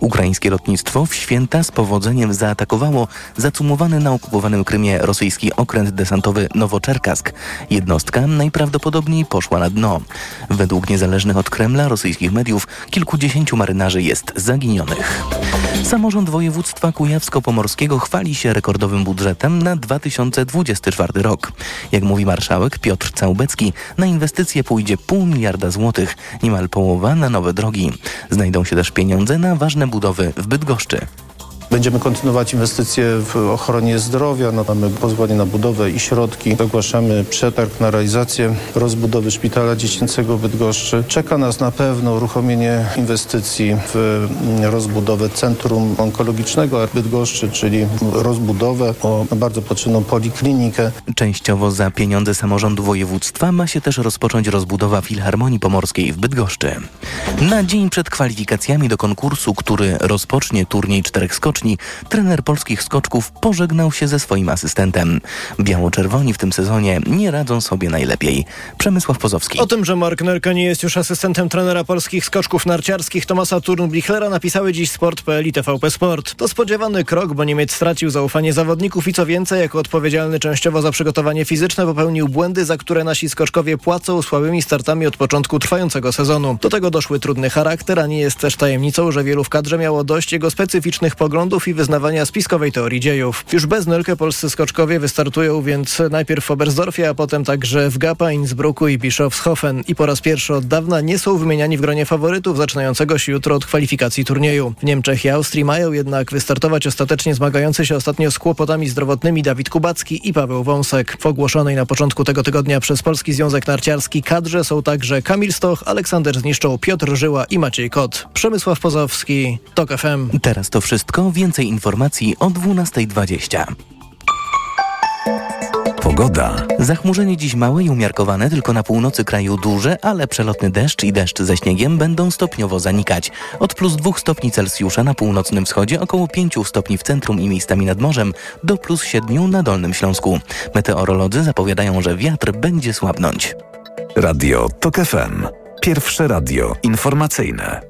Ukraińskie lotnictwo w święta z powodzeniem zaatakowało zacumowany na okupowanym Krymie rosyjski okręt desantowy Nowoczerkask. Jednostka najprawdopodobniej poszła na dno. Według niezależnych od Kremla rosyjskich mediów kilkudziesięciu marynarzy jest zaginionych. Samorząd województwa kujawsko-pomorskiego chwali się rekordowym budżetem na 2024 rok. Jak mówi marszałek Piotr Całbecki, na inwestycje pójdzie pół miliarda złotych, niemal połowa na nowe drogi. Znajdą się też pieniądze na ważne budowy w Bydgoszczy. Będziemy kontynuować inwestycje w ochronie zdrowia. No, mamy pozwolenie na budowę i środki. Ogłaszamy przetarg na realizację rozbudowy szpitala dziecięcego w Bydgoszczy. Czeka nas na pewno uruchomienie inwestycji w rozbudowę Centrum Onkologicznego Bydgoszczy, czyli rozbudowę o bardzo potrzebną poliklinikę. Częściowo za pieniądze samorządu województwa ma się też rozpocząć rozbudowa Filharmonii Pomorskiej w Bydgoszczy. Na dzień przed kwalifikacjami do konkursu, który rozpocznie turniej czterech skoczni, trener polskich skoczków pożegnał się ze swoim asystentem. Biało-czerwoni w tym sezonie nie radzą sobie najlepiej. Przemysław Pozowski. O tym, że Mark Nerka nie jest już asystentem trenera polskich skoczków narciarskich Tomasa Turnbichlera napisały dziś Sport.pl i TVP Sport. To spodziewany krok, bo Niemiec stracił zaufanie zawodników i co więcej, jako odpowiedzialny częściowo za przygotowanie fizyczne popełnił błędy, za które nasi skoczkowie płacą słabymi startami od początku trwającego sezonu. Do tego doszły trudny charakter, a nie jest też tajemnicą, że wielu w kadrze miało dość jego specyficznych poglądów i wyznawania spiskowej teorii dziejów. Już bez Nelke polscy skoczkowie wystartują więc najpierw w Oberstdorfie, a potem także w Gapa, Innsbrucku i Bischofshofen. I po raz pierwszy od dawna nie są wymieniani w gronie faworytów zaczynającego się jutro od kwalifikacji turnieju. W Niemczech i Austrii mają jednak wystartować ostatecznie zmagający się ostatnio z kłopotami zdrowotnymi Dawid Kubacki i Paweł Wąsek. W ogłoszonej na początku tego tygodnia przez Polski Związek Narciarski kadrze są także Kamil Stoch, Aleksander Zniszczą, Piotr Żyła i Maciej Kot. Przemysław Pozowski, TOK FM. Teraz to wszystko. Więcej informacji o 12.20. Pogoda. Zachmurzenie dziś małe i umiarkowane, tylko na północy kraju duże, ale przelotny deszcz i deszcz ze śniegiem będą stopniowo zanikać. Od plus 2 stopni Celsjusza na północnym wschodzie, około 5 stopni w centrum i miejscami nad morzem, do plus 7 na Dolnym Śląsku. Meteorolodzy zapowiadają, że wiatr będzie słabnąć. Radio TOK FM. Pierwsze radio informacyjne.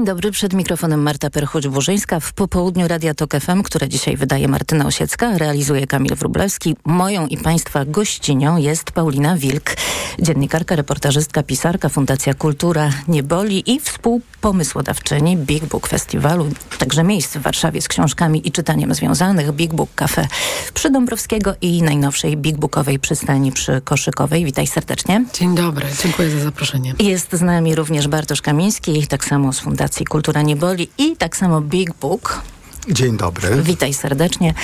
Dzień dobry, przed mikrofonem Marta Perchuć-Burzyńska. W popołudniu Radia Tok FM, które dzisiaj wydaje Martyna Osiecka, realizuje Kamil Wrublewski. Moją i Państwa gościnią jest Paulina Wilk, dziennikarka, reportażystka, pisarka, Fundacja Kultura Nie Boli i współpomysłodawczyni Big Book Festiwalu, także miejsc w Warszawie z książkami i czytaniem związanych, Big Book Cafe przy Dąbrowskiego i najnowszej Big Bookowej przystani przy Koszykowej. Witaj serdecznie. Dzień dobry, dziękuję za zaproszenie. Jest z nami również Bartosz Kamiński, tak samo z Fundacji Fundacji Kultura Nie Boli i tak samo Big Book. Dzień dobry. Witaj serdecznie.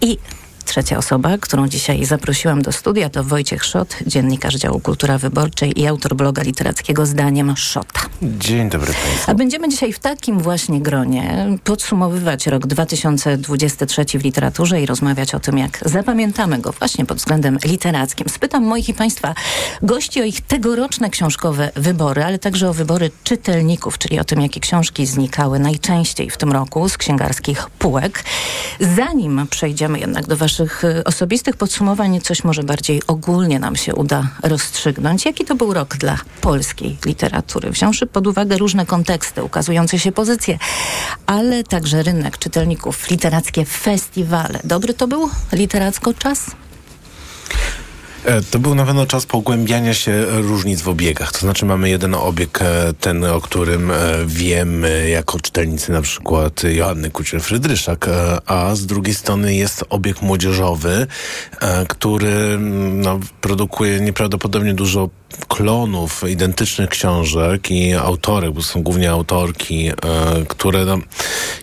I Trzecia osoba, którą dzisiaj zaprosiłam do studia to Wojciech Szot, dziennikarz działu Kultura Wyborczej i autor bloga literackiego Zdaniem Szota. Dzień dobry Państwu. A będziemy dzisiaj w takim właśnie gronie podsumowywać rok 2023 w literaturze i rozmawiać o tym, jak zapamiętamy go właśnie pod względem literackim. Spytam moich i Państwa gości o ich tegoroczne książkowe wybory, ale także o wybory czytelników, czyli o tym, jakie książki znikały najczęściej w tym roku z księgarskich półek. Zanim przejdziemy jednak do Waszych naszych y, osobistych podsumowań coś może bardziej ogólnie nam się uda rozstrzygnąć. Jaki to był rok dla polskiej literatury? Wziąwszy pod uwagę różne konteksty, ukazujące się pozycje, ale także rynek czytelników, literackie festiwale. Dobry to był literacko czas? E, to był na pewno czas pogłębiania się różnic w obiegach. To znaczy mamy jeden obieg, e, ten, o którym e, wiemy jako czytelnicy na przykład Joanny Kucier-Frydryszak, a z drugiej strony jest obieg młodzieżowy, który mm, no, produkuje nieprawdopodobnie dużo klonów identycznych książek i autorek, bo są głównie autorki, które no,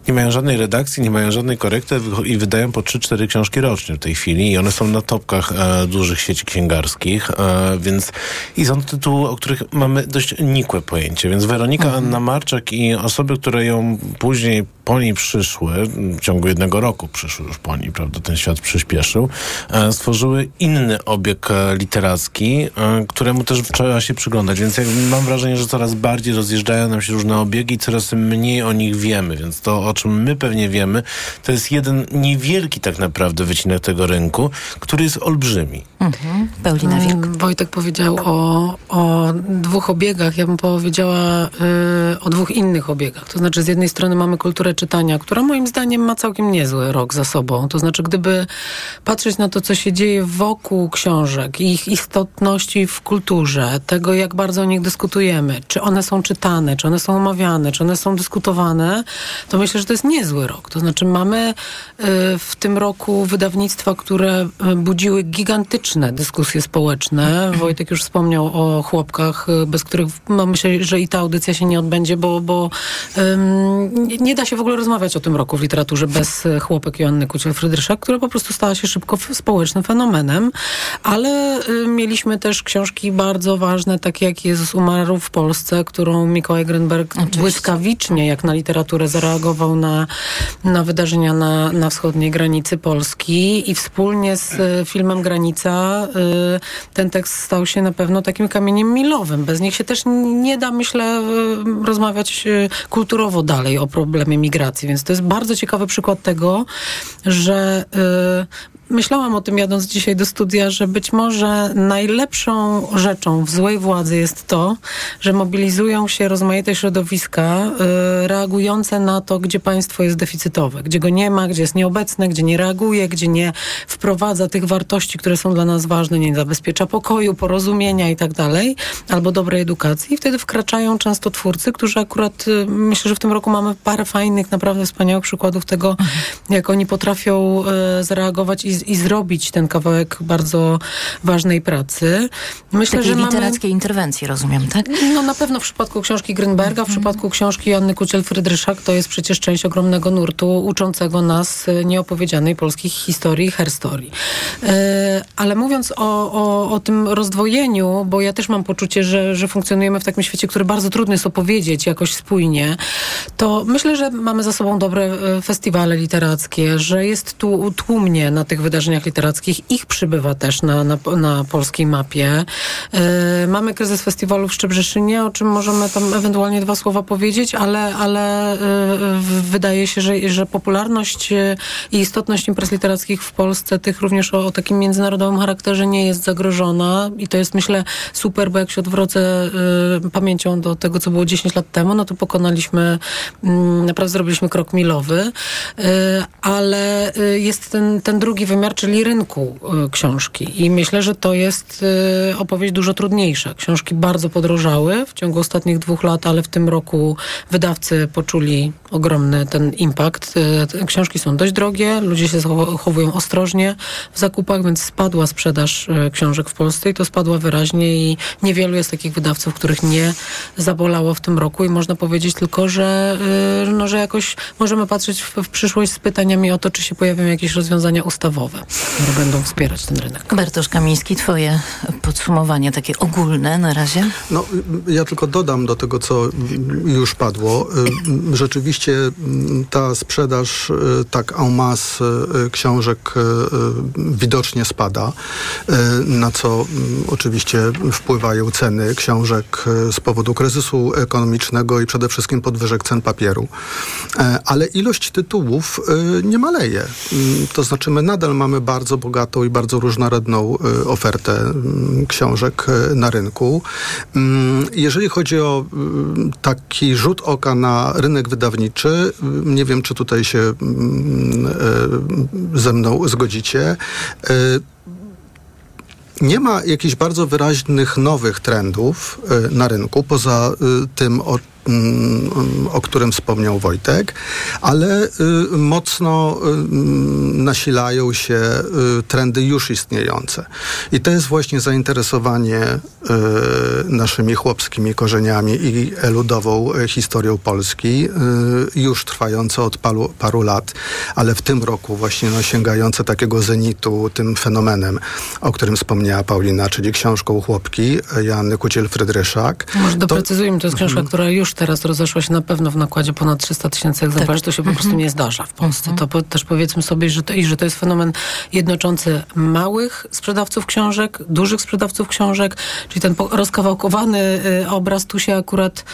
nie mają żadnej redakcji, nie mają żadnej korekty i wydają po 3-4 książki rocznie w tej chwili i one są na topkach dużych sieci księgarskich, e, więc i są tytuły, o których mamy dość nikłe pojęcie, więc Weronika mhm. Anna Marczak i osoby, które ją później po niej przyszły, w ciągu jednego roku przyszły już po niej, prawda, ten świat przyspieszył, e, stworzyły inny obieg e, literacki, któremu też trzeba się przyglądać, więc mam wrażenie, że coraz bardziej rozjeżdżają nam się różne obiegi, coraz mniej o nich wiemy, więc to, o czym my pewnie wiemy, to jest jeden niewielki tak naprawdę wycinek tego rynku, który jest olbrzymi. Mhm. Mhm. Paulina Wilk. Mm, Wojtek powiedział o, o dwóch obiegach. Ja bym powiedziała y, o dwóch innych obiegach. To znaczy, z jednej strony mamy kulturę czytania, która moim zdaniem ma całkiem niezły rok za sobą. To znaczy, gdyby patrzeć na to, co się dzieje wokół książek, ich istotności w kulturze, tego, jak bardzo o nich dyskutujemy, czy one są czytane, czy one są omawiane, czy one są dyskutowane, to myślę, że to jest niezły rok. To znaczy, mamy y, w tym roku wydawnictwa, które y, budziły gigantyczne dyskusje społeczne. Wojtek już wspomniał o chłopkach, y, bez których no, myślę, że i ta audycja się nie odbędzie, bo, bo ym, nie- da się w ogóle rozmawiać o tym roku w literaturze bez y, chłopek Joanny Kuciel-Frydryszak, która po prostu stała się szybko społecznym fenomenem. Ale y, mieliśmy też książki bardzo ważne, takie jak Jezus umarł w Polsce, którą Mikołaj Grenberg Oczywiście. błyskawicznie, jak na literaturę, zareagował na, na wydarzenia na, na wschodniej granicy Polski i wspólnie z filmem Granica ten tekst stał się na pewno takim kamieniem milowym. Bez nich się też nie da, myślę, y, rozmawiać y, kulturowo dalej o problemie migracji, więc to jest bardzo ciekawy przykład tego, że y, Myślałam o tym jadąc dzisiaj do studia, że być może najlepszą rzeczą w złej władzy jest to, że mobilizują się rozmaite środowiska y, reagujące na to, gdzie państwo jest deficytowe, gdzie go nie ma, gdzie jest nieobecne, gdzie nie reaguje, gdzie nie wprowadza tych wartości, które są dla nas ważne, nie zabezpiecza pokoju, porozumienia i tak dalej, albo dobrej edukacji. I wtedy wkraczają często twórcy, którzy akurat, y, myślę, że w tym roku mamy parę fajnych, naprawdę wspaniałych przykładów tego, jak oni potrafią e, zareagować i, i zrobić ten kawałek bardzo ważnej pracy. Myślę, Takiej że mamy... literackiej interwencji, rozumiem, tak? No na pewno w przypadku książki Grünberga, w przypadku książki Joanny Kuciel-Frydryszak to jest przecież część ogromnego nurtu uczącego nas e, nieopowiedzianej polskiej historii, herstorii. E, ale mówiąc o, o, o tym rozdwojeniu, bo ja też mam poczucie, że, że funkcjonujemy w takim świecie, który bardzo trudno jest opowiedzieć jakoś spójnie, to myślę, że mamy za sobą dobre e, festiwale literackie, że jest tu tłumnie na tych wydarzeniach literackich. Ich przybywa też na, na, na polskiej mapie. E, mamy kryzys festiwalu w Szczebrzeszynie, o czym możemy tam ewentualnie dwa słowa powiedzieć, ale, ale w- wydaje się, że, że popularność e, i istotność imprez literackich w Polsce, tych również o, o takim międzynarodowym charakterze nie jest zagrożona i to jest myślę super, bo jak się odwrócę e, pamięcią do tego, co było 10 lat temu, no to pokonaliśmy, mm, naprawdę zrobiliśmy krok milowy, ale jest ten, ten drugi wymiar, czyli rynku e, książki i myślę, że to jest e, opowieść dużo trudniejsza. Książki bardzo podrożały w ciągu ostatnich dwóch lat, ale w tym roku wydawcy poczuli ogromny ten impact. Te Książki są dość drogie, ludzie się zachowują ostrożnie w zakupach, więc spadła sprzedaż książek w Polsce i to spadła wyraźnie i niewielu jest takich wydawców, których nie zabolało w tym roku i można powiedzieć tylko, że, no, że jakoś możemy patrzeć w, w przyszłość z pytaniami o to, czy się pojawią jakieś rozwiązania ustawowe, które będą wspierać ten rynek. Bartosz Kamiński, twoje podsumowanie takie ogólne na razie. No, ja tylko dodam do tego, co już padło. Y, Rzeczywiście mm, ta sprzedaż y, tak en masse y, książek y, y, widocznie spada, y, na co oczywiście wpływają ceny książek y, z powodu kryzysu ekonomicznego i przede wszystkim podwyżek cen papieru. Ale ilość tytułów y, nie maleje. To znaczy my nadal mamy bardzo bogatą i bardzo różnorodną y, ofertę mm, książek y, na rynku. Mm, Jeżeli chodzi o y, taki rzut oka na rynek wydawniczy, nie wiem, czy tutaj się mm, ze mną zgodzicie. Nie ma jakichś bardzo wyraźnych nowych trendów na rynku, poza tym, o, o którym wspomniał Wojtek, ale y, mocno y, mm, nasilają się y, trendy już istniejące. I to jest właśnie zainteresowanie naszymi chłopskimi korzeniami i ludową historią Polski, już trwające od paru, paru lat, ale w tym roku właśnie no, sięgające takiego zenitu tym fenomenem, o którym wspomniała Paulina, czyli książką Chłopki y, Joanny Kuciel-Frydryszak. Może doprecyzujmy, to jest książka, która już już teraz rozeszła się na pewno w nakładzie ponad 300 tysięcy egzemplarzy, Tak. to się po prostu nie zdarza w Polsce. To po, też powiedzmy sobie, że to, i że to jest fenomen jednoczący małych sprzedawców książek, dużych sprzedawców książek, czyli ten rozkawałkowany y, obraz tu się akurat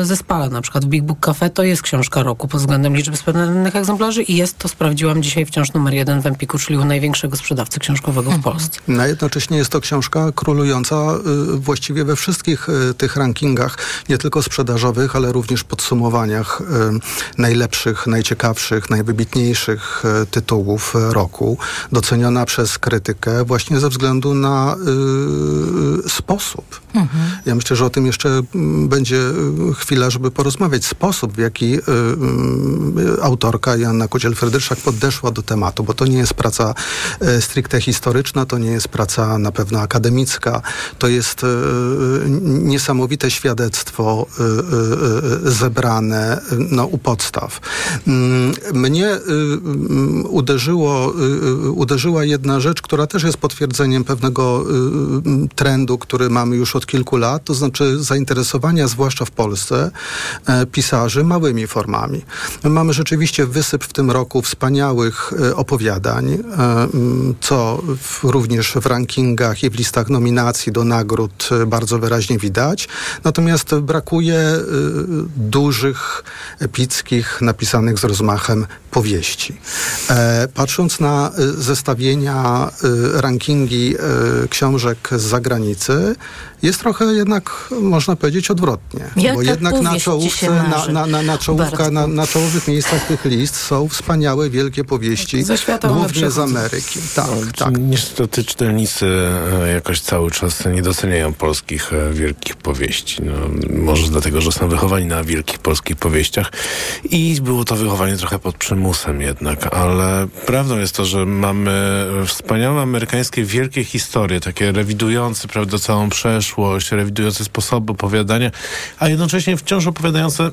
y, zespala. Na przykład w Big Book Cafe to jest książka roku pod względem liczby sprzedanych egzemplarzy i jest to, sprawdziłam dzisiaj wciąż numer jeden w Empiku, czyli u największego sprzedawcy książkowego w Polsce. No, jednocześnie jest to książka królująca y, właściwie we wszystkich y, tych rankingach, nie tylko sprzedażowych, ale również podsumowaniach najlepszych, najciekawszych, najwybitniejszych y, tytułów y, roku. Doceniona przez krytykę właśnie ze względu na y, sposób. Ja myślę, że o tym jeszcze będzie chwila, żeby porozmawiać. Sposób, w jaki autorka Joanna Kuciel-Frydryszak podeszła do tematu, bo to nie jest praca e, stricte historyczna, to nie jest praca na pewno akademicka, to jest e, niesamowite świadectwo e, e, e, zebrane e, no, u podstaw. Mm, Mnie y, mm, uderzyło, y, y, uderzyła jedna rzecz, która też jest potwierdzeniem pewnego y, y, trendu, który mamy już od kilku lat, to znaczy zainteresowania, zwłaszcza w Polsce, e, pisarzy małymi formami. My mamy rzeczywiście wysyp w tym roku wspaniałych e, opowiadań, e, co również w rankingach i w listach nominacji do nagród bardzo wyraźnie widać. Natomiast brakuje dużych, epickich, napisanych z rozmachem powieści. E, Patrząc na e, zestawienia, e, rankingi książek z zagranicy, jest trochę jednak, można powiedzieć, odwrotnie. Jaka bo jednak na czołówce, na, na, na, na, czołówka, na, na czołowych miejscach tych list są wspaniałe, wielkie powieści, głównie z. Ameryki. Tak, No, tak. Niestety czytelnicy e, jakoś cały czas nie doceniają polskich e, wielkich powieści. No, może dlatego, że są wychowani na wielkich polskich powieściach i było to wychowanie trochę pod przymusem jednak, ale prawdą jest to, że mamy wspaniałe amerykańskie wielkie historie, takie rewidujące prawda, całą przeszłość, rewidujące sposoby opowiadania, a jednocześnie wciąż opowiadające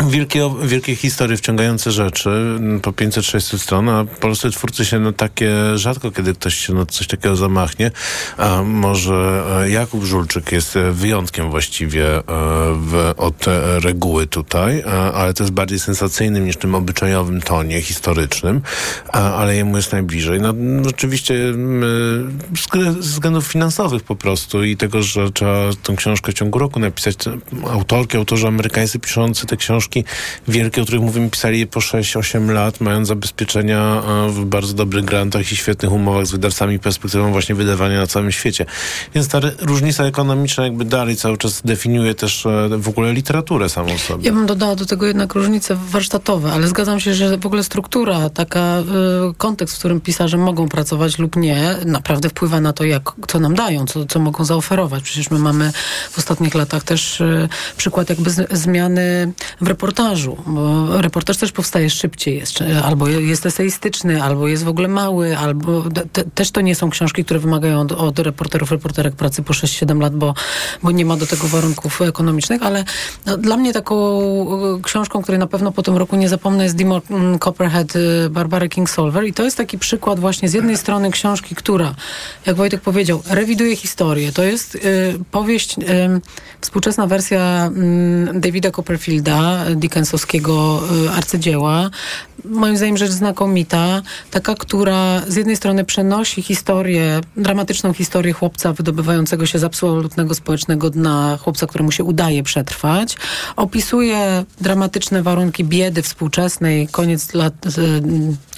Wielkie, wielkie historie, wciągające rzeczy, m, po 500-600 stron, a polscy twórcy się no takie, rzadko kiedy ktoś się no coś takiego zamachnie, a może e, Jakub Żulczyk jest e, wyjątkiem właściwie e, w, od reguły tutaj, ale to jest bardziej sensacyjnym niż tym obyczajowym tonie historycznym, ale jemu jest najbliżej. No rzeczywiście m, z względów finansowych po prostu i tego, że trzeba tę książkę w ciągu roku napisać. Autorki, autorzy amerykańscy piszący te książki wielkie, o których mówimy, pisali je po 6-8 lat, mając zabezpieczenia e, w bardzo dobrych grantach i świetnych umowach z wydawcami, perspektywą właśnie wydawania na całym świecie. Więc ta różnica ekonomiczna jakby dalej cały czas definiuje też e, w ogóle literaturę samą sobie. Ja bym dodała do tego jednak różnice warsztatowe, ale zgadzam się, że w ogóle struktura, taka y, kontekst, w którym pisarze mogą pracować lub nie, naprawdę wpływa na to, jak, co nam dają, co, co mogą zaoferować. Przecież my mamy w ostatnich latach też y, przykład jakby zmiany w reportażu, bo reportaż też powstaje szybciej, jest, czy- albo jest eseistyczny, albo jest w ogóle mały, albo te, też to nie są książki, które wymagają od, od reporterów, reporterek pracy po 6-7 lat, bo, bo nie ma do tego warunków ekonomicznych, ale no, dla mnie taką e, książką, której na pewno po tym roku nie zapomnę jest Dimor mm, Copperhead e, Barbary Kingsolver i to jest taki przykład właśnie z jednej strony książki, która, jak Wojtek powiedział, rewiduje historię. To jest e, powieść, e, współczesna wersja mm, Davida Copperfielda, Dickensowskiego e, arcydzieła. Moim zdaniem rzecz znakomita, taka, która z jednej strony przenosi historię, dramatyczną historię chłopca wydobywającego się z absolutnego społecznego dna, chłopca, któremu się udaje przetrwać. Opisuje dramatyczne warunki biedy współczesnej, koniec lat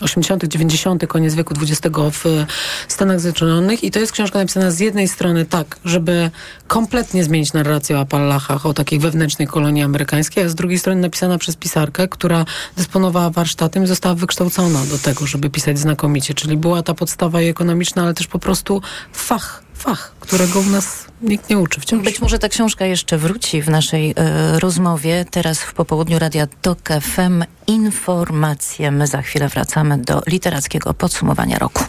e, 80., 90., koniec wieku XX w Stanach Zjednoczonych i to jest książka napisana z jednej strony tak, żeby kompletnie zmienić narrację o Appalachach, o takiej wewnętrznej kolonii amerykańskiej, a z drugiej strony napisana przez pisarkę, która dysponowała warsztatem i została wykształcona do tego, żeby pisać znakomicie. Czyli była ta podstawa i ekonomiczna, ale też po prostu fach, fach, którego u nas nikt nie uczy wciąż. Być może ta książka jeszcze wróci w naszej e, rozmowie. Teraz w popołudniu Radia TOK FM informacje. My za chwilę wracamy do literackiego podsumowania roku.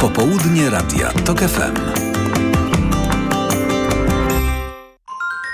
Popołudnie Radia TOK FM.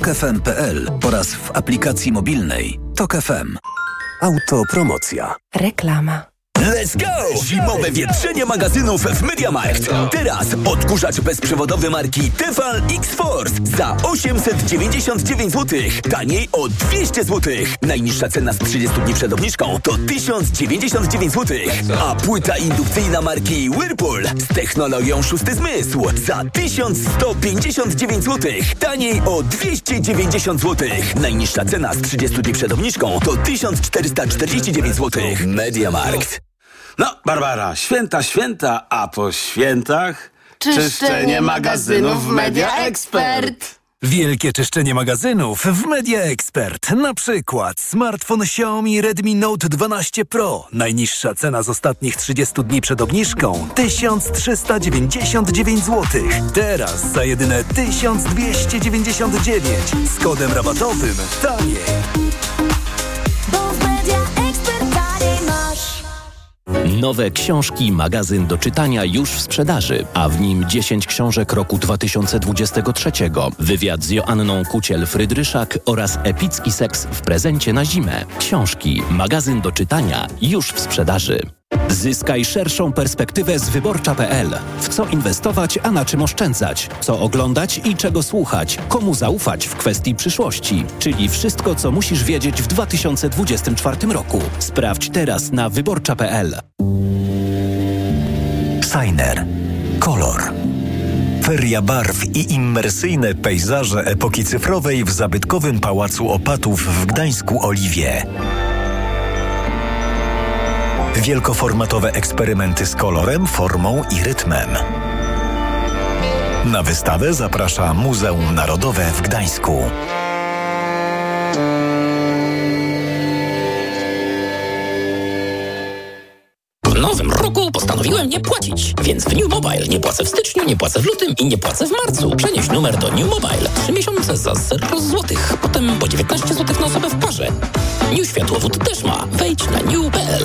tokefm.pl oraz w aplikacji mobilnej Tok. Autopromocja. Reklama. Let's go! Zimowe wietrzenie magazynów w MediaMarkt. Teraz odkurzacz bezprzewodowy marki Tefal X-Force za 899 zł. Taniej o 200 zł. Najniższa cena z 30 dni przed obniżką to 1099 zł. A płyta indukcyjna marki Whirlpool z technologią szósty zmysł za 1159 zł. Taniej o 290 zł. Najniższa cena z 30 dni przed obniżką to 1449 zł. MediaMarkt. No, Barbara, święta, święta, a po świętach czyszczenie magazynów Media Expert. Wielkie czyszczenie magazynów w Media Expert. Na przykład smartfon Xiaomi Redmi Note 12 Pro. Najniższa cena z ostatnich 30 dni przed obniżką 1399 zł. Teraz za jedyne 1299 z kodem rabatowym taniej. Nowe książki, magazyn do czytania już w sprzedaży, a w nim 10 książek roku 2023, wywiad z Joanną Kuciel-Frydryszak oraz epicki seks w prezencie na zimę. Książki, magazyn do czytania już w sprzedaży. Zyskaj szerszą perspektywę z wyborcza.pl. W co inwestować, a na czym oszczędzać? Co oglądać i czego słuchać? Komu zaufać w kwestii przyszłości? Czyli wszystko, co musisz wiedzieć w 2024 roku. Sprawdź teraz na wyborcza.pl. Signer. Kolor. Feria barw i immersyjne pejzaże epoki cyfrowej w zabytkowym Pałacu Opatów w Gdańsku Oliwie. Wielkoformatowe eksperymenty z kolorem, formą i rytmem. Na wystawę zaprasza Muzeum Narodowe w Gdańsku. W nowym roku postanowiłem nie płacić, więc w New Mobile nie płacę w styczniu, nie płacę w lutym i nie płacę w marcu. Przenieś numer do New Mobile. Trzy miesiące za 0 złotych, potem po 19 złotych na osobę w parze. New Światłowód też ma. Wejdź na new.pl.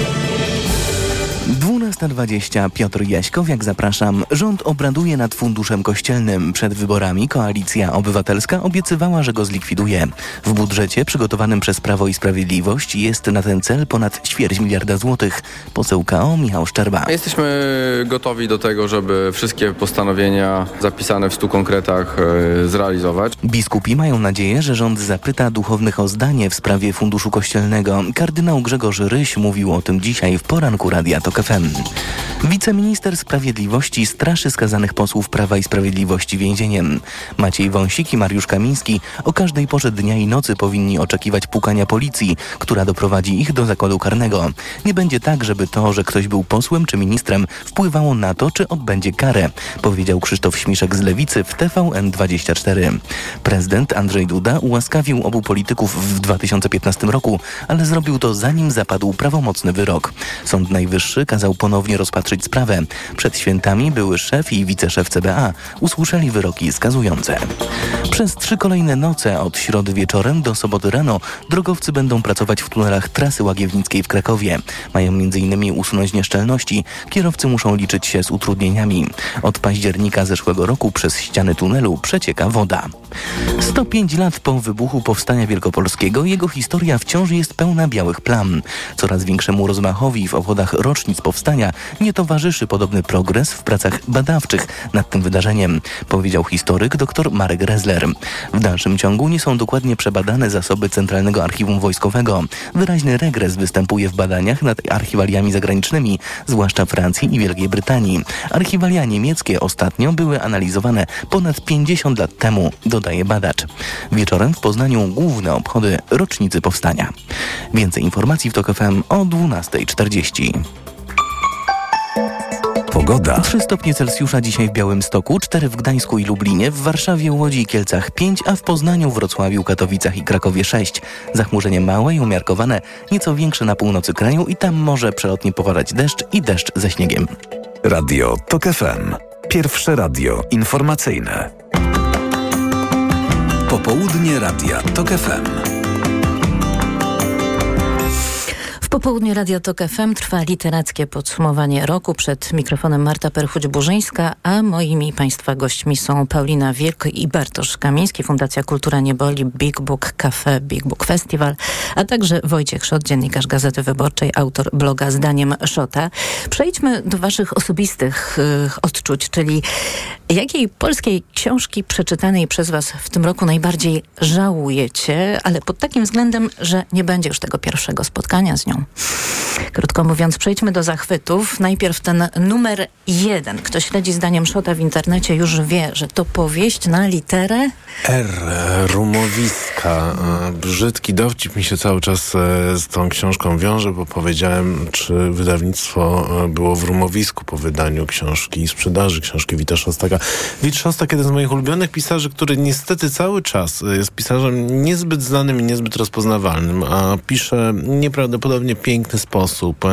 12.20 Piotr Jaśkowiak, zapraszam. Rząd obraduje nad funduszem kościelnym. Przed wyborami Koalicja Obywatelska obiecywała, że go zlikwiduje. W budżecie przygotowanym przez Prawo i Sprawiedliwość jest na ten cel ponad ćwierć miliarda złotych. Poseł KO Michał Szczerba. Jesteśmy gotowi do tego, żeby wszystkie postanowienia zapisane w stu konkretach e, zrealizować. Biskupi mają nadzieję, że rząd zapyta duchownych o zdanie w sprawie funduszu kościelnego. Kardynał Grzegorz Ryś mówił o tym dzisiaj w poranku Radia Tok FM. Wiceminister Sprawiedliwości straszy skazanych posłów Prawa i Sprawiedliwości więzieniem. Maciej Wąsik i Mariusz Kamiński o każdej porze dnia i nocy powinni oczekiwać pukania policji, która doprowadzi ich do zakładu karnego. Nie będzie tak, żeby to, że ktoś był posłem czy ministrem wpływało na to, czy odbędzie karę, powiedział Krzysztof Śmiszek z Lewicy w TVN24. Prezydent Andrzej Duda ułaskawił obu polityków w 2015 roku, ale zrobił to zanim zapadł prawomocny wyrok. Sąd Najwyższy kazał ponownie ponownie rozpatrzyć sprawę. Przed świętami były szef i wiceszef CBA usłyszeli wyroki skazujące. Przez trzy kolejne noce od środy wieczorem do soboty rano drogowcy będą pracować w tunelach trasy Łagiewnickiej w Krakowie. Mają m.in. usunąć nieszczelności. Kierowcy muszą liczyć się z utrudnieniami. Od października zeszłego roku przez ściany tunelu przecieka woda. 105 lat po wybuchu Powstania Wielkopolskiego jego historia wciąż jest pełna białych plam. Coraz większemu rozmachowi w obchodach rocznic powstania nie towarzyszy podobny progres w pracach badawczych nad tym wydarzeniem, powiedział historyk dr Marek Rezler. W dalszym ciągu nie są dokładnie przebadane zasoby Centralnego Archiwum Wojskowego. Wyraźny regres występuje w badaniach nad archiwaliami zagranicznymi, zwłaszcza Francji i Wielkiej Brytanii. Archiwalia niemieckie ostatnio były analizowane ponad 50 lat temu, dodaje badacz. Wieczorem w Poznaniu główne obchody rocznicy powstania. Więcej informacji w TOK FM o 12.40. Pogoda. 3 stopnie Celsjusza dzisiaj w Białymstoku, 4 w Gdańsku i Lublinie, w Warszawie, Łodzi i Kielcach 5, a w Poznaniu, Wrocławiu, Katowicach i Krakowie 6. Zachmurzenie małe i umiarkowane, nieco większe na północy kraju i tam może przelotnie popadać deszcz i deszcz ze śniegiem. Radio TOK FM. Pierwsze radio informacyjne. Popołudnie Radia TOK FM. W popołudniu Radio Tok FM trwa literackie podsumowanie roku. Przed mikrofonem Marta Perchuć-Burzyńska, a moimi Państwa gośćmi są Paulina Wilk i Bartosz Kamiński, Fundacja Kultura Nieboli, Big Book Cafe, Big Book Festival, a także Wojciech Szot, dziennikarz Gazety Wyborczej, autor bloga Zdaniem Szota. Przejdźmy do Waszych osobistych y, odczuć, czyli jakiej polskiej książki przeczytanej przez Was w tym roku najbardziej żałujecie, ale pod takim względem, że nie będzie już tego pierwszego spotkania z nią. Krótko mówiąc, przejdźmy do zachwytów. Najpierw ten numer jeden. Kto śledzi zdaniem Szota w internecie już wie, że to powieść na literę R, rumowiska. E, Brzydki dowcip mi się cały czas e, z tą książką wiąże, bo powiedziałem, czy wydawnictwo e, było w rumowisku po wydaniu książki i sprzedaży książki Wita Szostaka. Wit Szostak, jeden z moich ulubionych pisarzy, który niestety cały czas jest pisarzem niezbyt znanym i niezbyt rozpoznawalnym, a pisze nieprawdopodobnie piękny sposób.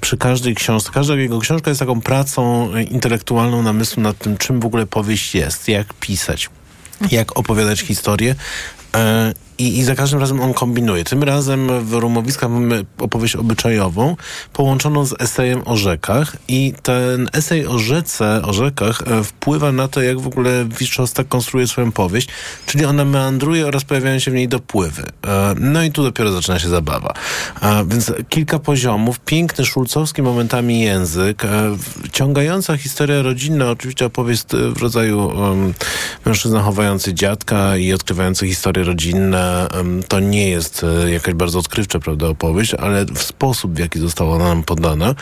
Przy każdej książce, każda jego książka jest taką pracą intelektualną namysłu nad tym, czym w ogóle powieść jest, jak pisać jak opowiadać historię. E, I, I za każdym razem on kombinuje. Tym razem w Rumowiskach mamy opowieść obyczajową połączoną z esejem o rzekach i ten esej o rzece, o rzekach e, wpływa na to, jak w ogóle Wiszczostak konstruuje swoją powieść, czyli ona meandruje oraz pojawiają się w niej dopływy. E, No i tu dopiero zaczyna się zabawa. A Więc kilka poziomów, piękny, szulcowski momentami język, e, ciągająca historia rodzinna, oczywiście opowieść e, w rodzaju um, mężczyzna chowający dziadka i odkrywający historie rodzinne. To nie jest e, jakaś bardzo odkrywcza, prawda, opowieść, ale w sposób, w jaki została ona nam podana.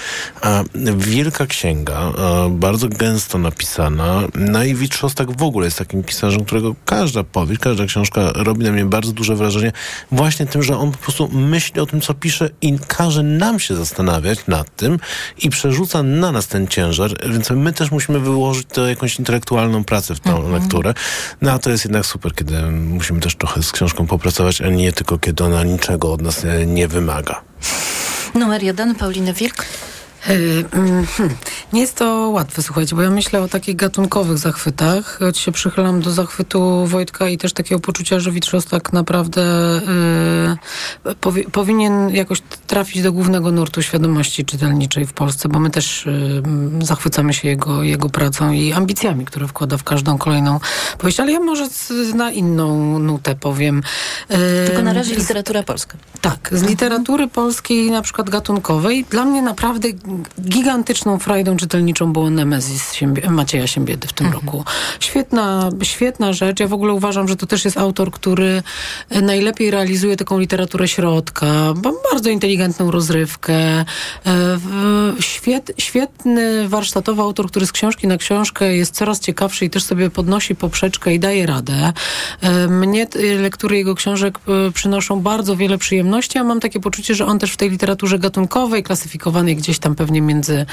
A wielka księga, e, bardzo gęsto napisana. No i Wit Szostak w ogóle jest takim pisarzem, którego każda powieść, każda książka robi na mnie bardzo duże wrażenie właśnie tym, że on po prostu myśli o tym, co pisze i każe nam się zastanawiać nad tym i przerzuca na nas ten ciężar, więc my też musimy wyłożyć to jakąś intelektualną pracę w tą lekturę. No a to jest jednak super, kiedy musimy też trochę z książką popracować, a nie tylko kiedy ona niczego od nas e, nie wymaga. numer jeden, Paulina Wilk. E, mm, hmm. Nie jest to łatwe, słuchajcie, bo ja myślę o takich gatunkowych zachwytach. Choć się przychylam do zachwytu Wojtka i też takiego poczucia, że Witrzos tak naprawdę e, powi powinien jakoś trafić do głównego nurtu świadomości czytelniczej w Polsce, bo my też m, zachwycamy się jego, jego pracą i ambicjami, które wkłada w każdą kolejną powieść. Ale ja może z, na inną nutę powiem. E, Tylko na razie literatura polska. tak, z literatury polskiej, na przykład gatunkowej, dla mnie naprawdę gigantyczną frajdą czytelniczą było Nemezis Macieja Siembiedy w tym roku. Świetna, świetna rzecz. Ja w ogóle uważam, że to też jest autor, który e, najlepiej realizuje taką literaturę środka, ba- bardzo inteligentną rozrywkę. E, Świet, świetny warsztatowy autor, który z książki na książkę jest coraz ciekawszy i też sobie podnosi poprzeczkę i daje radę. E, Mnie lektury jego książek przynoszą bardzo wiele przyjemności, a mam takie poczucie, że on też w tej literaturze gatunkowej, klasyfikowanej gdzieś tam pewnie między,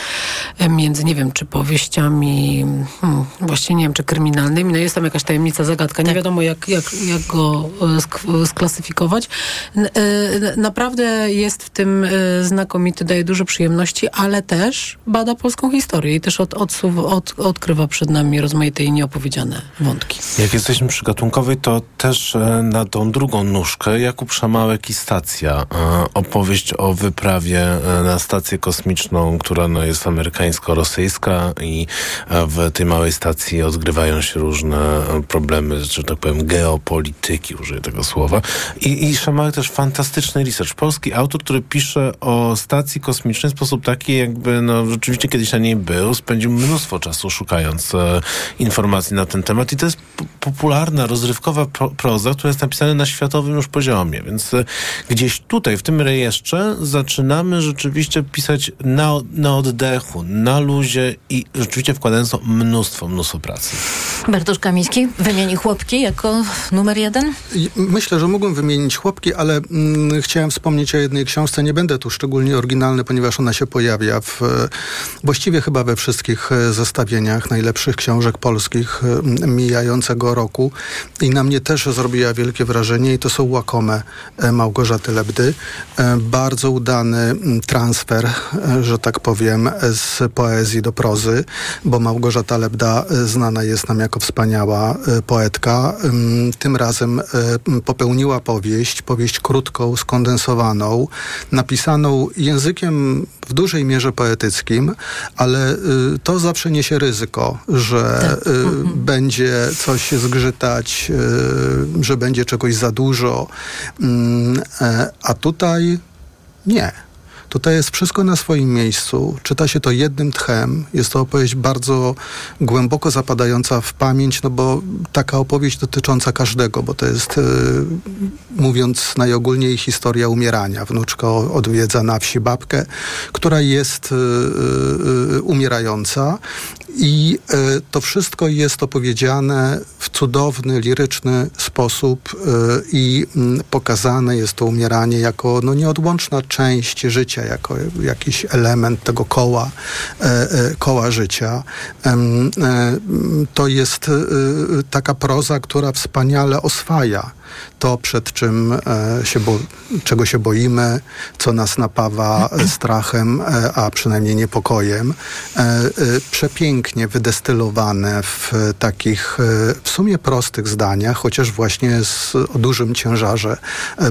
między nie wiem, czy powieściami, hmm, właściwie nie wiem, czy kryminalnymi. No jest tam jakaś tajemnica, zagadka. Nie wiadomo, jak, jak, jak go e, sk- sklasyfikować. E, Naprawdę jest w tym e, znakomity, daje dużo przyjemności, ale też bada polską historię i też od, odsuw, od, odkrywa przed nami rozmaite i nieopowiedziane wątki. Jak jesteśmy przy gatunkowej, to też e, na tą drugą nóżkę Jakub Szamałek i Stacja. E, opowieść o wyprawie e, na stację kosmiczną, która no, jest amerykańsko-rosyjska i e, w tej małej stacji odgrywają się różne e, problemy, że tak powiem, geopolityki, użyję tego słowa. I, i też fantastyczny research. Polski autor, który pisze o stacji kosmicznej w sposób taki, jakby no, rzeczywiście kiedyś na niej był, spędził mnóstwo czasu szukając e, informacji na ten temat i to jest popularna, rozrywkowa pro, proza, która jest napisana na światowym już poziomie, więc e, gdzieś tutaj, w tym rejestrze zaczynamy rzeczywiście pisać na, na oddechu, na luzie i rzeczywiście wkładając to mnóstwo, mnóstwo pracy. Bartosz Kamiński wymieni chłopki jako numer jeden? Myślę, że mógłbym wymienić chłopki, ale mm, chciałem wspomnieć o jednej książce. Nie będę tu szczególnie oryginalny, ponieważ ona się pojawia w, e, właściwie chyba we wszystkich e, zestawieniach najlepszych książek polskich e, mijającego roku. I na mnie też zrobiła wielkie wrażenie i to są Łakome Małgorzaty Lebdy. Bardzo udany transfer, e, że tak powiem, z poezji do prozy, bo Małgorzata Lebda e, znana jest nam jako wspaniała e, poetka. Ym, Tym razem e, popełniła powieść, powieść krótką, skondensowaną, napisaną językiem w dużej mierze poetyckim, ale to zawsze niesie ryzyko, że y, będzie coś zgrzytać, że będzie czegoś za dużo, e, a tutaj nie. Tutaj jest wszystko na swoim miejscu. Czyta się to jednym tchem. Jest to opowieść bardzo głęboko zapadająca w pamięć, no bo taka opowieść dotycząca każdego, bo to jest, y, mówiąc najogólniej, historia umierania. Wnuczka odwiedza na wsi babkę, która jest y, y, y, umierająca i y, to wszystko jest opowiedziane w cudowny, liryczny sposób y, i mm, pokazane jest to umieranie jako no, nieodłączna część życia, jako jakiś element tego koła, e, e, koła życia. E, To jest y, y, taka proza, która wspaniale oswaja to, przed czym e, się bo, czego się boimy, co nas napawa strachem, e, a przynajmniej niepokojem. E, Przepięknie wydestylowane w takich w sumie prostych zdaniach, chociaż właśnie z, o dużym ciężarze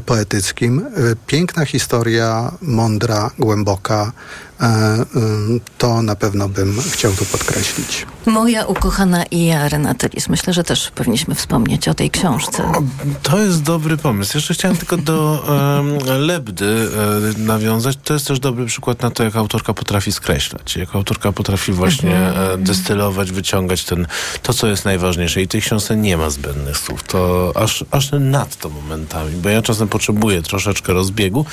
poetyckim. Piękna historia, mądra, głęboka. E, ym, To na pewno bym chciał tu podkreślić. Moja ukochana Ija Renatelis. Myślę, że też powinniśmy wspomnieć o tej książce. To jest dobry pomysł. Jeszcze chciałem tylko do em, Lebdy e, nawiązać. To jest też dobry przykład na to, jak autorka potrafi skreślać. Jak autorka potrafi właśnie e, destylować, wyciągać ten, to, co jest najważniejsze. I tej książce nie ma zbędnych słów. To aż, aż nadto momentami, bo ja czasem potrzebuję troszeczkę rozbiegu,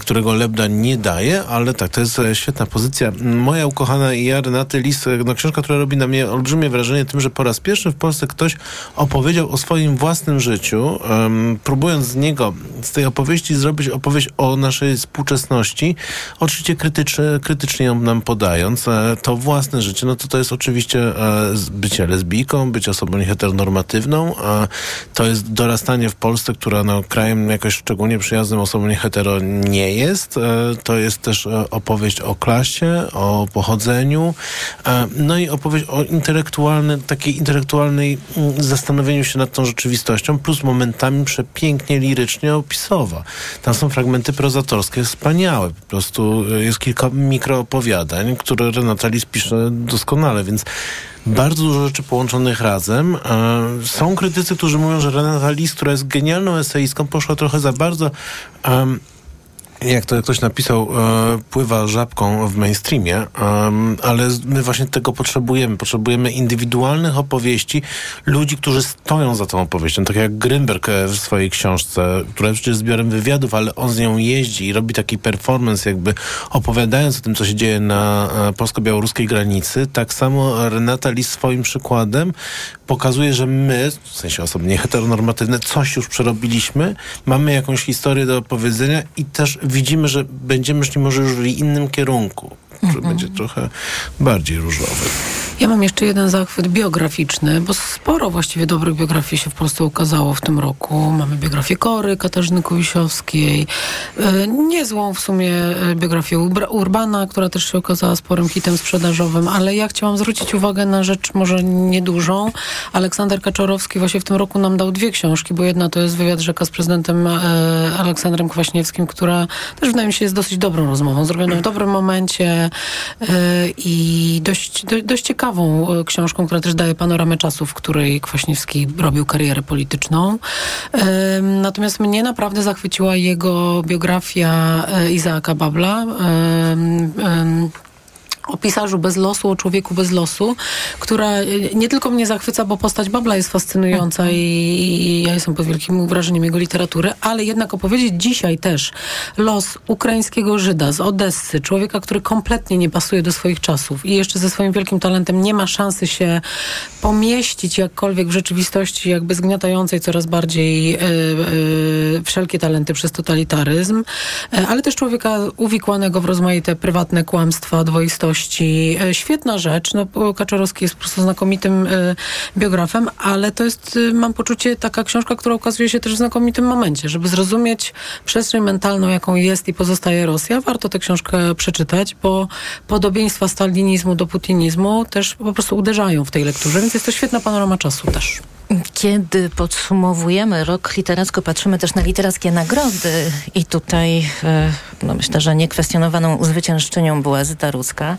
którego Lebda nie daje, ale tak, to jest świetna pozycja. Moja ukochana i ja, Renaty Lis, no, książka, która robi na mnie olbrzymie wrażenie tym, że po raz pierwszy w Polsce ktoś opowiedział o swoim własnym życiu, em, próbując z niego, z tej opowieści zrobić opowieść o naszej współczesności, oczywiście krytycznie, ją nam podając. E, to własne życie, no to to jest oczywiście e, bycie lesbijką, być osobą nieheteronormatywną, a to jest dorastanie w Polsce, która no, krajem jakoś szczególnie przyjaznym osobom niehetero nie jest. E, to jest też e, opowieść o klasie, o pochodzeniu, e, no i opowieść o intelektualnej, takiej intelektualnej mm, zastanowieniu się nad tą rzeczywistością, plus momentami przepięknie lirycznie opisowa. Tam są fragmenty prozatorskie wspaniałe. Po prostu e, jest kilka mikroopowiadań, które Renata Lis pisze doskonale, więc bardzo dużo rzeczy połączonych razem. E, Są krytycy, którzy mówią, że Renata Lis, która jest genialną eseistką, poszła trochę za bardzo jak to ktoś napisał, e, pływa żabką w mainstreamie, ale my właśnie tego potrzebujemy. Potrzebujemy indywidualnych opowieści ludzi, którzy stoją za tą opowieścią. Tak jak Grünberg e, w swojej książce, która jest przecież zbiorem wywiadów, ale on z nią jeździ i robi taki performance, jakby opowiadając o tym, co się dzieje na e, polsko-białoruskiej granicy. Tak samo Renata Lis swoim przykładem pokazuje, że my, w sensie osoby nieheteronormatywne, coś już przerobiliśmy, mamy jakąś historię do opowiedzenia i też widzimy, że będziemy szli może już w innym kierunku, który Mhm. będzie trochę bardziej różowy. Ja mam jeszcze jeden zachwyt biograficzny, bo sporo właściwie dobrych biografii się w Polsce ukazało w tym roku. Mamy biografię Kory, Katarzyny Kuwisiowskiej, e, niezłą w sumie e, biografię Urbana, która też się okazała sporym hitem sprzedażowym, ale ja chciałam zwrócić uwagę na rzecz może niedużą. Aleksander Kaczorowski właśnie w tym roku nam dał dwie książki, bo jedna to jest wywiad rzeka z prezydentem e, Aleksandrem Kwaśniewskim, która też wydaje mi się jest dosyć dobrą rozmową, zrobioną w dobrym momencie i dość, do, dość ciekawą e, książką, która też daje panoramę czasu, w której Kwaśniewski robił karierę polityczną. Natomiast mnie naprawdę zachwyciła jego biografia e, Izaaka Babla. O pisarzu bez losu, o człowieku bez losu, która e, nie tylko mnie zachwyca, bo postać Babla jest fascynująca i, i ja jestem pod wielkim wrażeniem jego literatury, ale jednak opowiedzieć dzisiaj też los ukraińskiego Żyda z Odessy, człowieka, który kompletnie nie pasuje do swoich czasów i jeszcze ze swoim wielkim talentem nie ma szansy się pomieścić jakkolwiek w rzeczywistości jakby zgniatającej coraz bardziej e, e, wszelkie talenty przez totalitaryzm, e, ale też człowieka uwikłanego w rozmaite prywatne kłamstwa, dwoistości. E, Świetna rzecz. No, Kaczorowski jest po prostu znakomitym e, biografem, ale to jest, e, mam poczucie, taka książka, która ukazuje się też w znakomitym momencie. Żeby zrozumieć przestrzeń mentalną, jaką jest i pozostaje Rosja, warto tę książkę przeczytać, bo podobieństwa stalinizmu do putinizmu też po prostu uderzają w tej lekturze, więc jest to świetna panorama czasu też. Kiedy podsumowujemy rok literacko, patrzymy też na literackie nagrody. I tutaj e, no myślę, że niekwestionowaną zwyciężczynią była Zyta Rudzka.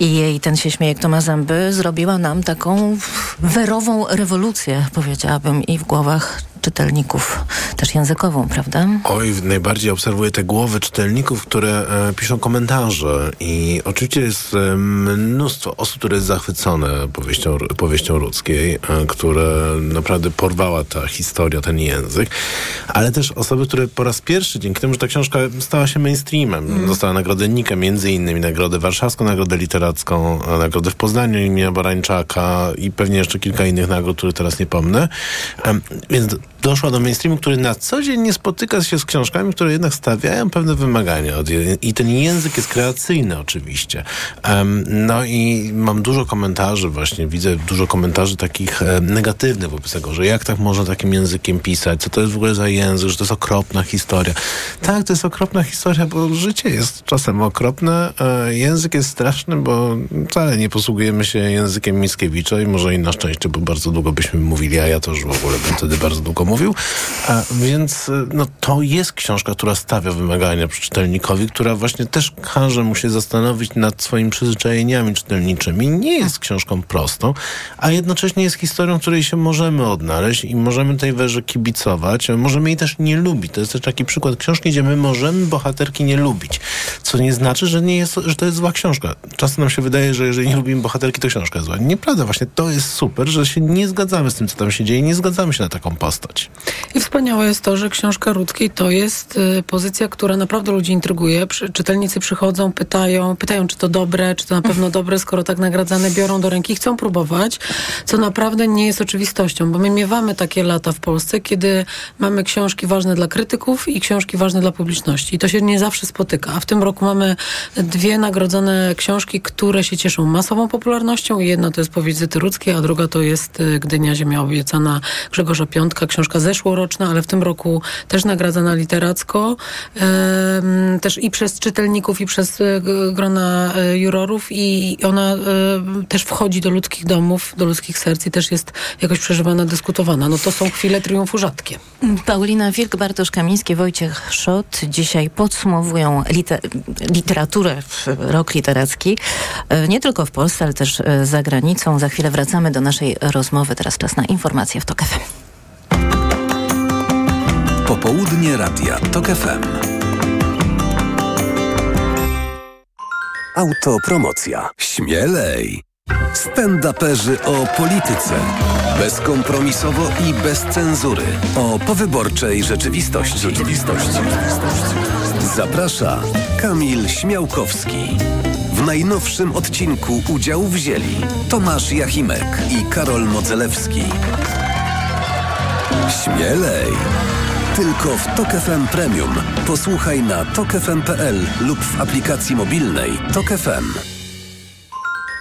I jej Ten się śmieje, kto ma zęby zrobiła nam taką werową rewolucję, powiedziałabym, i w głowach czytelników, też językową, prawda? Oj, najbardziej obserwuję te głowy czytelników, które e, piszą komentarze i oczywiście jest e, mnóstwo osób, które jest zachwycone powieścią, powieścią ludzkiej, e, które naprawdę porwała ta historia, ten język, ale też osoby, które po raz pierwszy, dzięki temu, że ta książka stała się mainstreamem, dostała nagrodę Nika, między innymi nagrodę warszawską, nagrodę literacką, e, nagrodę w Poznaniu imienia Barańczaka i pewnie jeszcze kilka innych nagród, które teraz nie pomnę. Em, Więc doszła do mainstreamu, który na co dzień nie spotyka się z książkami, które jednak stawiają pewne wymagania. I ten język jest kreacyjny oczywiście. No i mam dużo komentarzy właśnie, widzę dużo komentarzy takich e, negatywnych wobec tego, że jak tak można takim językiem pisać, co to jest w ogóle za język, że to jest okropna historia. Tak, to jest okropna historia, bo życie jest czasem okropne, e, język jest straszny, bo wcale nie posługujemy się językiem Mickiewicza i może i na szczęście, bo bardzo długo byśmy mówili, a ja to już w ogóle bym wtedy bardzo długo mówił. A więc e, no, to jest książka, która stawia wymagania czytelnikowi, która właśnie też każe mu się zastanowić nad swoimi przyzwyczajeniami czytelniczymi. Nie jest książką prostą, a jednocześnie jest historią, której się możemy odnaleźć i możemy tej werze kibicować. Możemy jej też nie lubić. To jest też taki przykład książki, gdzie my możemy bohaterki nie lubić. Co nie znaczy, że, nie jest, że to jest zła książka. Czasem nam się wydaje, że jeżeli nie lubimy bohaterki, to książka jest zła. Nieprawda, właśnie to jest super, że się nie zgadzamy z tym, co tam się dzieje, nie zgadzamy się na taką postać. I wspaniałe jest to, że książka Rudzkiej to jest y, pozycja, która naprawdę ludzi intryguje. Czytelnicy przychodzą, pytają, pytają, czy to dobre, czy to na pewno dobre, skoro tak nagradzane biorą do ręki, chcą próbować, co naprawdę nie jest oczywistością, bo my miewamy takie lata w Polsce, kiedy mamy książki ważne dla krytyków i książki ważne dla publiczności. I to się nie zawsze spotyka. A w tym roku mamy dwie nagrodzone książki, które się cieszą masową popularnością. Jedna to jest powieść Zyty Rudzkiej, a druga to jest y, Gdynia Ziemia Obiecana Grzegorza Piątka, książka zeszłoroczna, ale w tym roku też nagradzana literacko, też i przez czytelników, i przez e, grona e, jurorów i ona e, też wchodzi do ludzkich domów, do ludzkich serc i też jest jakoś przeżywana, dyskutowana. No to są chwile triumfu rzadkie. Paulina Wilk, Bartosz Kamiński, Wojciech Szot dzisiaj podsumowują liter literaturę, rok literacki, nie tylko w Polsce, ale też za granicą. Za chwilę wracamy do naszej rozmowy. Teraz czas na informacje w TOK FM. Popołudnie Radia TOK FM. Autopromocja. Śmielej! Stand-uperzy o polityce. Bezkompromisowo i bez cenzury. O powyborczej rzeczywistości. Rzeczywistości. Zaprasza Kamil Śmiałkowski. W najnowszym odcinku udział wzięli Tomasz Jachimek i Karol Modzelewski. Śmielej! Tylko w Tok FM Premium. Posłuchaj na tokefm.pl lub w aplikacji mobilnej Tok FM.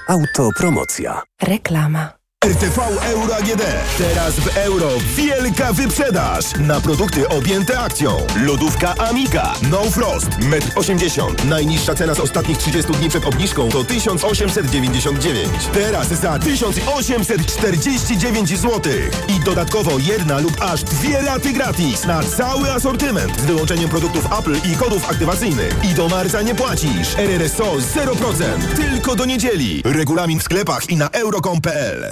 Autopromocja. Reklama. RTV Euro AGD. Teraz w euro wielka wyprzedaż na produkty objęte akcją. Lodówka Amika. No Frost. 1,80 m. Najniższa cena z ostatnich 30 dni przed obniżką to 1899. Teraz za 1849 zł. I dodatkowo jedna lub aż dwie raty gratis na cały asortyment z wyłączeniem produktów Apple i kodów aktywacyjnych. I do marca nie płacisz. RRSO 0%. Tylko do niedzieli. Regulamin w sklepach i na euro.com.pl.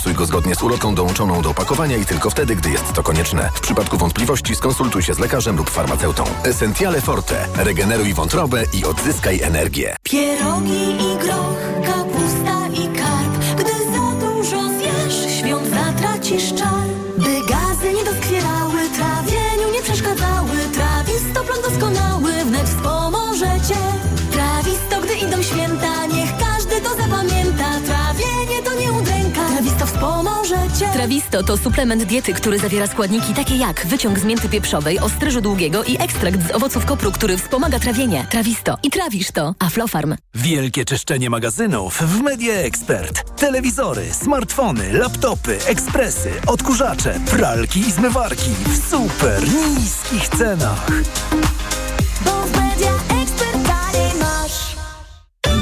go zgodnie z ulotką dołączoną do opakowania i tylko wtedy, gdy jest to konieczne. W przypadku wątpliwości skonsultuj się z lekarzem lub farmaceutą. Essentiale Forte. Regeneruj wątrobę i odzyskaj energię. Pierogi i groch, kapusta i karp. Gdy za dużo zjesz, świąt zatracisz czar. Trawisto to suplement diety, który zawiera składniki takie jak wyciąg z mięty pieprzowej, ostryżu długiego i ekstrakt z owoców kopru, który wspomaga trawienie. Trawisto. I trawisz to. Aflofarm. Wielkie czyszczenie magazynów w Media Expert. Telewizory, smartfony, laptopy, ekspresy, odkurzacze, pralki i zmywarki w super niskich cenach.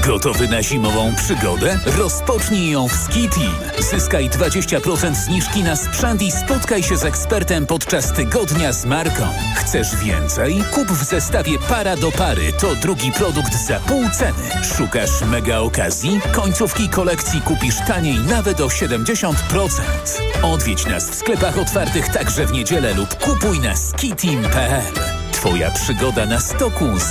Gotowy na zimową przygodę? Rozpocznij ją w Ski Team. Zyskaj 20% zniżki na sprzęt i spotkaj się z ekspertem podczas tygodnia z marką. Chcesz więcej? Kup w zestawie para do pary. To drugi produkt za pół ceny. Szukasz mega okazji? Końcówki kolekcji kupisz taniej nawet o 70%. Odwiedź nas w sklepach otwartych także w niedzielę lub kupuj na skiteam.pl. Twoja przygoda na stoku zaczyna